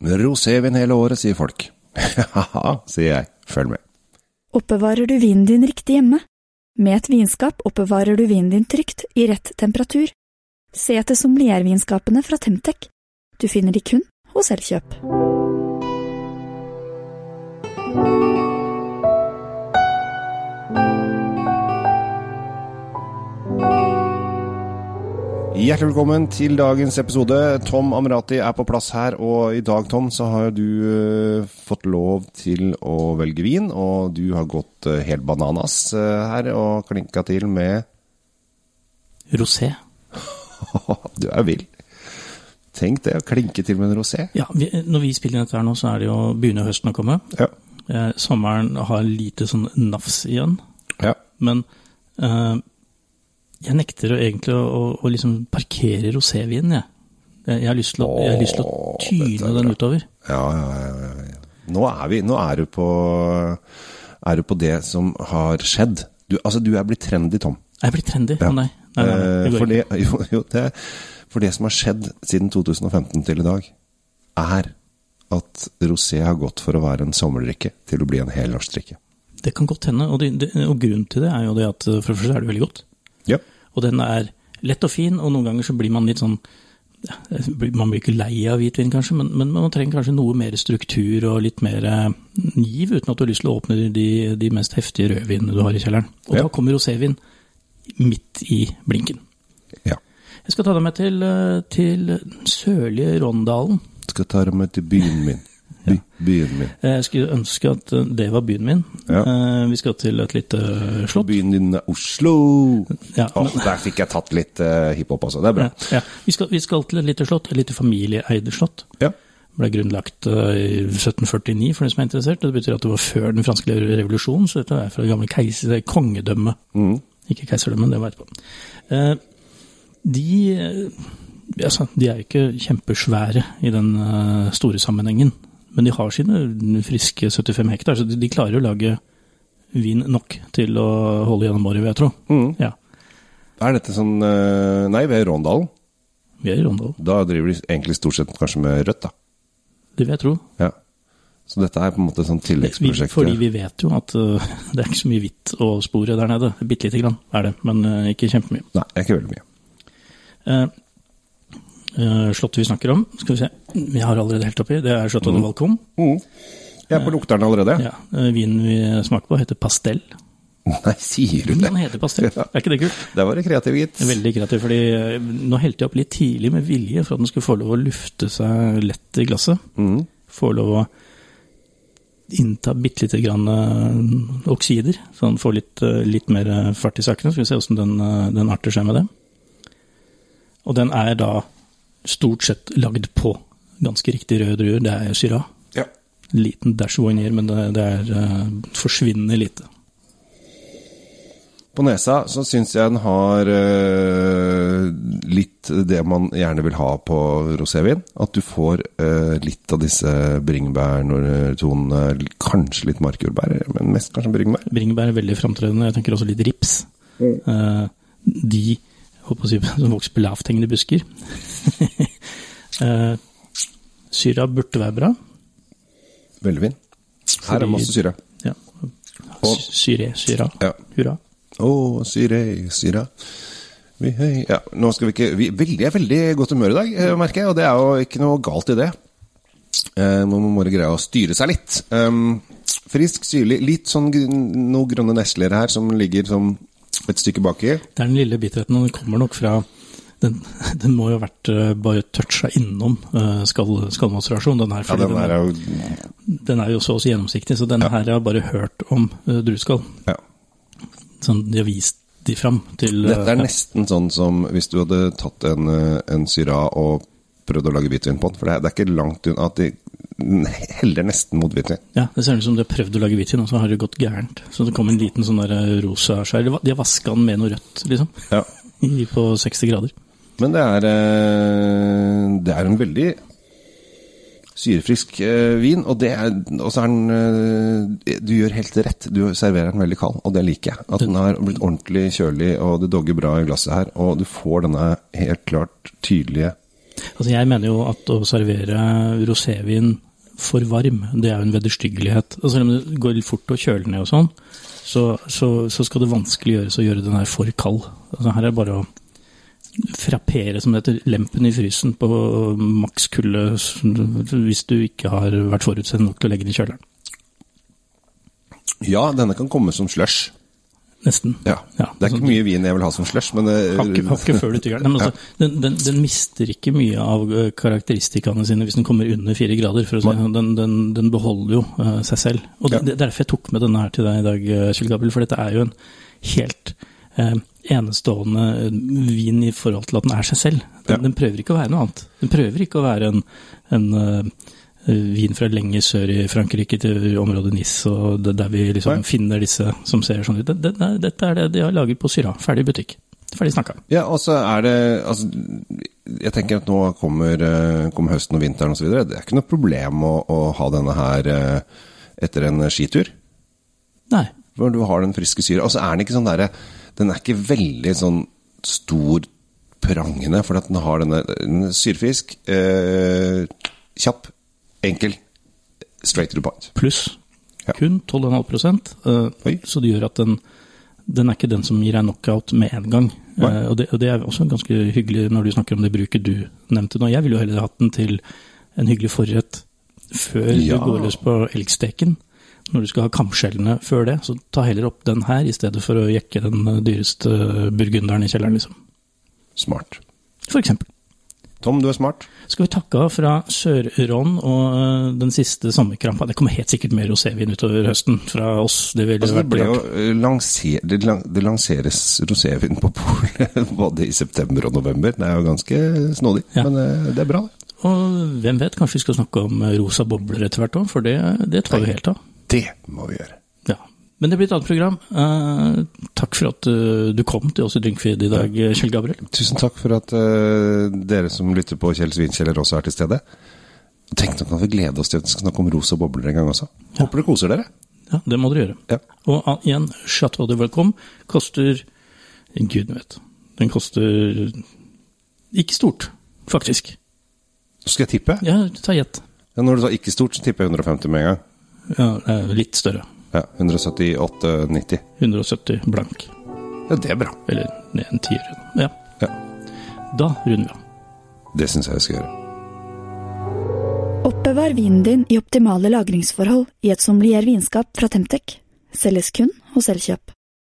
Rosévin hele året, sier folk. Haha, sier jeg. Følg med. Oppbevarer du vinen din riktig hjemme? Med et vinskap oppbevarer du vinen din trygt, i rett temperatur. Se etter sommeliervinskapene fra Temtec. Du finner de kun hos Elkjøp. Hjertelig velkommen til dagens episode. Tom Amrati er på plass her, og i dag, Tom, så har du uh, fått lov til å velge vin, og du har gått uh, helt bananas uh, her og klinka til med Rosé. du er vill. Tenk det, å klinke til med en rosé. Ja, vi, når vi spiller dette her nå, så er det jo begynner høsten å komme. Ja. Eh, sommeren har lite sånn nafs igjen, ja. men eh, jeg nekter egentlig å, å, å liksom parkere rosévinen, jeg. Jeg har lyst til å, jeg har lyst til å tyne er den utover. Ja, ja, ja, ja, ja. Nå er, vi, nå er du på Er du på det som har skjedd. Du, altså, du er blitt trendy, Tom. Jeg blir trendy. Ja. Å nei. nei, nei, nei, Eh, for, det, jo, jo, det, for det som har skjedd siden 2015 til i dag, er at rosé har gått for å være en sommerdrikke til å bli en helårsdrikke. Det kan godt hende, og, det, det, og grunnen til det er jo det at eh, for det første er det veldig godt. Ja. Og den er lett og fin, og noen ganger så blir man litt sånn ja, Man blir ikke lei av hvitvin, kanskje, men, men man trenger kanskje noe mer struktur og litt mer eh, giv, uten at du har lyst til å åpne de, de mest heftige rødvinene du har i kjelleren. Og Ja. da kommer rosévin midt i blinken. ja. Jeg skal ta deg med til, eh, til sørlige Rondalen. Skal ta deg med til byen min. By, byen min. Jeg skulle ønske at eh, det var byen min. Ja. Eh, Vi skal til et lite slott. Byen din er Oslo. Ja, oh, men- der fikk jeg tatt litt uh, hiphop altså. Det er bra. Ja. Vi, skal, vi skal til et lite slott, et lite familieeide slott. Ja. ble grunnlagt eh, i 1749, for de som er interessert. Det betyr at det var før den franske revolusjonen, så dette er fra det gamle keiser, er kongedømmet. Mm. Ikke keiserdømmet, det var etterpå. Eh, De, eh, altså, de er jo ikke kjempesvære i den eh, store sammenhengen, men de har sine friske 75 hektar, så de, klarer å lage vin nok til å holde gjennom året, vil jeg tro. Mm. Ja, Er dette sånn eh, Nei, vi er i Råndalen. vi er i Råndalen. Da driver de egentlig stort sett kanskje med rødt, da. Det vil jeg tro. Ja. Så dette er på en måte sånn Vi, tilleggsprosjekt. fordi vi vet jo at uh, det er ikke så mye hvitt å spore der nede. Bitte lite grann er det, men uh, ikke kjempemye. Nei, ikke veldig mye. Uh, slottet vi snakker om, skal vi se, vi har allerede helt oppi, det er Slottet mm. Valcom. Mm. Jeg er på lukteren allerede. Ja, uh, vinen vi smaker på heter Pastell. Nei, sier du det? Den heter Pastell, Ja. er ikke det kult? Der var det kreativ, gitt. Veldig kreativ, fordi nå helte jeg opp litt tidlig med vilje for at den skulle få lov å lufte seg lett i glasset. Mm. Få lov å innta bitte lite grann oksider, så den får litt, litt mer fart i sakene. Skal vi se hvordan den, den arter seg med det. Og den er da stort sett lagd på ganske riktig røde druer. Det er Syrah. Ja. Liten dash Voinier, men det, det er uh, forsvinnende lite. På nesa så syns jeg den har uh, litt det man gjerne vil ha på rosévin. At du får uh, litt av disse bringebærtonene, kanskje litt markjordbær, men mest kanskje bringebær. Bringebær er veldig framtredende. Jeg tenker også litt rips. Uh, de håper å si, som vokser på lavthengende busker. uh, syra burde være bra. Veldig fin. Her er det masse syre. Ja. Og- Syre, syra. Ja. Hurra. Å, syre, syra. Vi, hei. Ja, nå skal vi ikke vi, veldig, er veldig godt humør i dag, eh, merker jeg, og det er jo ikke noe galt i det. Eh, man må bare greie å styre seg litt. Um, frisk, syrlig, litt sånn noen grønne nesler her som ligger som et stykke baki. Det er den lille bitterheten, og den kommer nok fra den, den må jo ha vært uh, bare toucha innom uh, skall, den her. Ja, den den, er jo den er jo så å si gjennomsiktig, så den her har jeg bare hørt om uh, drueskall. ja. Sånn, de har vist de fram til uh, Dette er ja. nesten sånn som hvis du hadde tatt en, eh, en syra og prøvd å lage hvitvin på den. For det er, det er ikke langt unna at de heller nesten mot hvitvin. Ja, det ser ut som de har prøvd å lage hvitvin, og så har det gått gærent. Så det kom en liten sånn der eh, rosa skjær. De har vaska den med noe rødt, liksom. Ja. I, på 60 grader. Men det er, eh, det er en veldig syrefrisk eh, vin, og det er, og så er den Du gjør helt rett, du serverer den veldig kald, og det liker jeg. At den har blitt ordentlig kjølig, og det dogger bra i glasset her, og du får denne helt klart tydelige Altså, jeg mener jo at å servere rosévin for varm, det er jo en vederstyggelighet. Og selv om det går litt fort å kjøle ned og sånn, så, så, så skal det vanskelig gjøres å gjøre den her for kald. Altså, her er det bare å frappere, som det heter, lempen i frysen på maks kulde hvis du ikke har vært forutsett nok til å legge den i kjøleren. Ja, denne kan komme som slush. Nesten. Ja. Ja, Det er ikke mye vin jeg vil ha som slush, men det, Hakket hakket før du tygger den. Altså, altså, den, den, den mister ikke mye av eh, karakteristikkene sine hvis den kommer under fire grader. for å si. sånn. Den, den, den beholder jo uh, seg selv. Og Ja. det, er derfor jeg tok med denne her til deg i dag, eh, Kjell Gabriel. For dette er jo en helt uh, enestående eh, vin i forhold til at den er seg selv. Den, Ja. den prøver ikke å være noe annet. Den prøver ikke å være en, en eh, vin fra lenger sør i Frankrike til området Nis, og det, der vi liksom Nei. finner disse som ser sånn ut. Det, det, nei, dette er det de har laget på Syra. Ferdig butikk. Ferdig snakka. Ja, og så er det altså, Jeg tenker at nå kommer, eh, kommer høsten og vinteren osv. Det er ikke noe problem å, å ha denne her eh, etter en skitur. Nei. Hvor du har den friske syra. Og så er den ikke sånn derre Den er ikke veldig sånn stor prangende, for den har denne den Syrfisk, eh, kjapp, enkel, straight to the point. Pluss Ja. kun 12,5 uh, Så det gjør at den, den er ikke den som gir deg knockout med en gang. Eh, og, det, og det er også ganske hyggelig når du snakker om det bruket du nevnte nå. Jeg ville jo heller hatt den til en hyggelig forrett før Ja. du går løs på elgsteken. Når du skal ha kamskjellene før det, så ta heller opp den her i stedet for å jekke den eh, dyreste burgunderen i kjelleren, liksom. Smart. For eksempel. Tom, du er smart. Skal vi takke av fra Sør-Ron og øh, den siste sommerkrampa? Det kommer helt sikkert mer rosévin utover høsten fra oss. Det Altså, det, jo eh, lanser, det, lan- det lanseres rosévin på polet både i september og november. Det er jo ganske snodig, Ja. men eh, det er bra. det. Og hvem vet, kanskje vi skal snakke om rosa bobler etter hvert òg, for det, det tar vi helt av. Det må vi gjøre. Ja. Men det blir et annet program. Uh, takk for at uh, du kom til oss i Drinkfeed i dag, Kjell Gabriel. Tusen takk for at uh, dere som lytter på Kjell Svinkjeller også er til stede. Tenk nå kan vi glede oss til å snakke om rosa bobler en gang også. Håper dere koser dere. Ja, det må dere gjøre. Ja. Og ah, igjen, Chateau de Welcome koster Gud vet. Den koster ikke stort, faktisk. Skal jeg tippe. Ja, ta gjett. Ja, når du sa ikke stort, så tipper jeg 150 med en gang. Ja, eh, litt større. Ja, 178,90. 170 blank. Ja, det er bra. Eller ned en tier. Ja. Ja, Da runder vi av. Det syns jeg vi skal gjøre. Oppbevar vinen din i optimale lagringsforhold i et sommelier vinskap fra Temtec. Selges kun hos Elkjøp.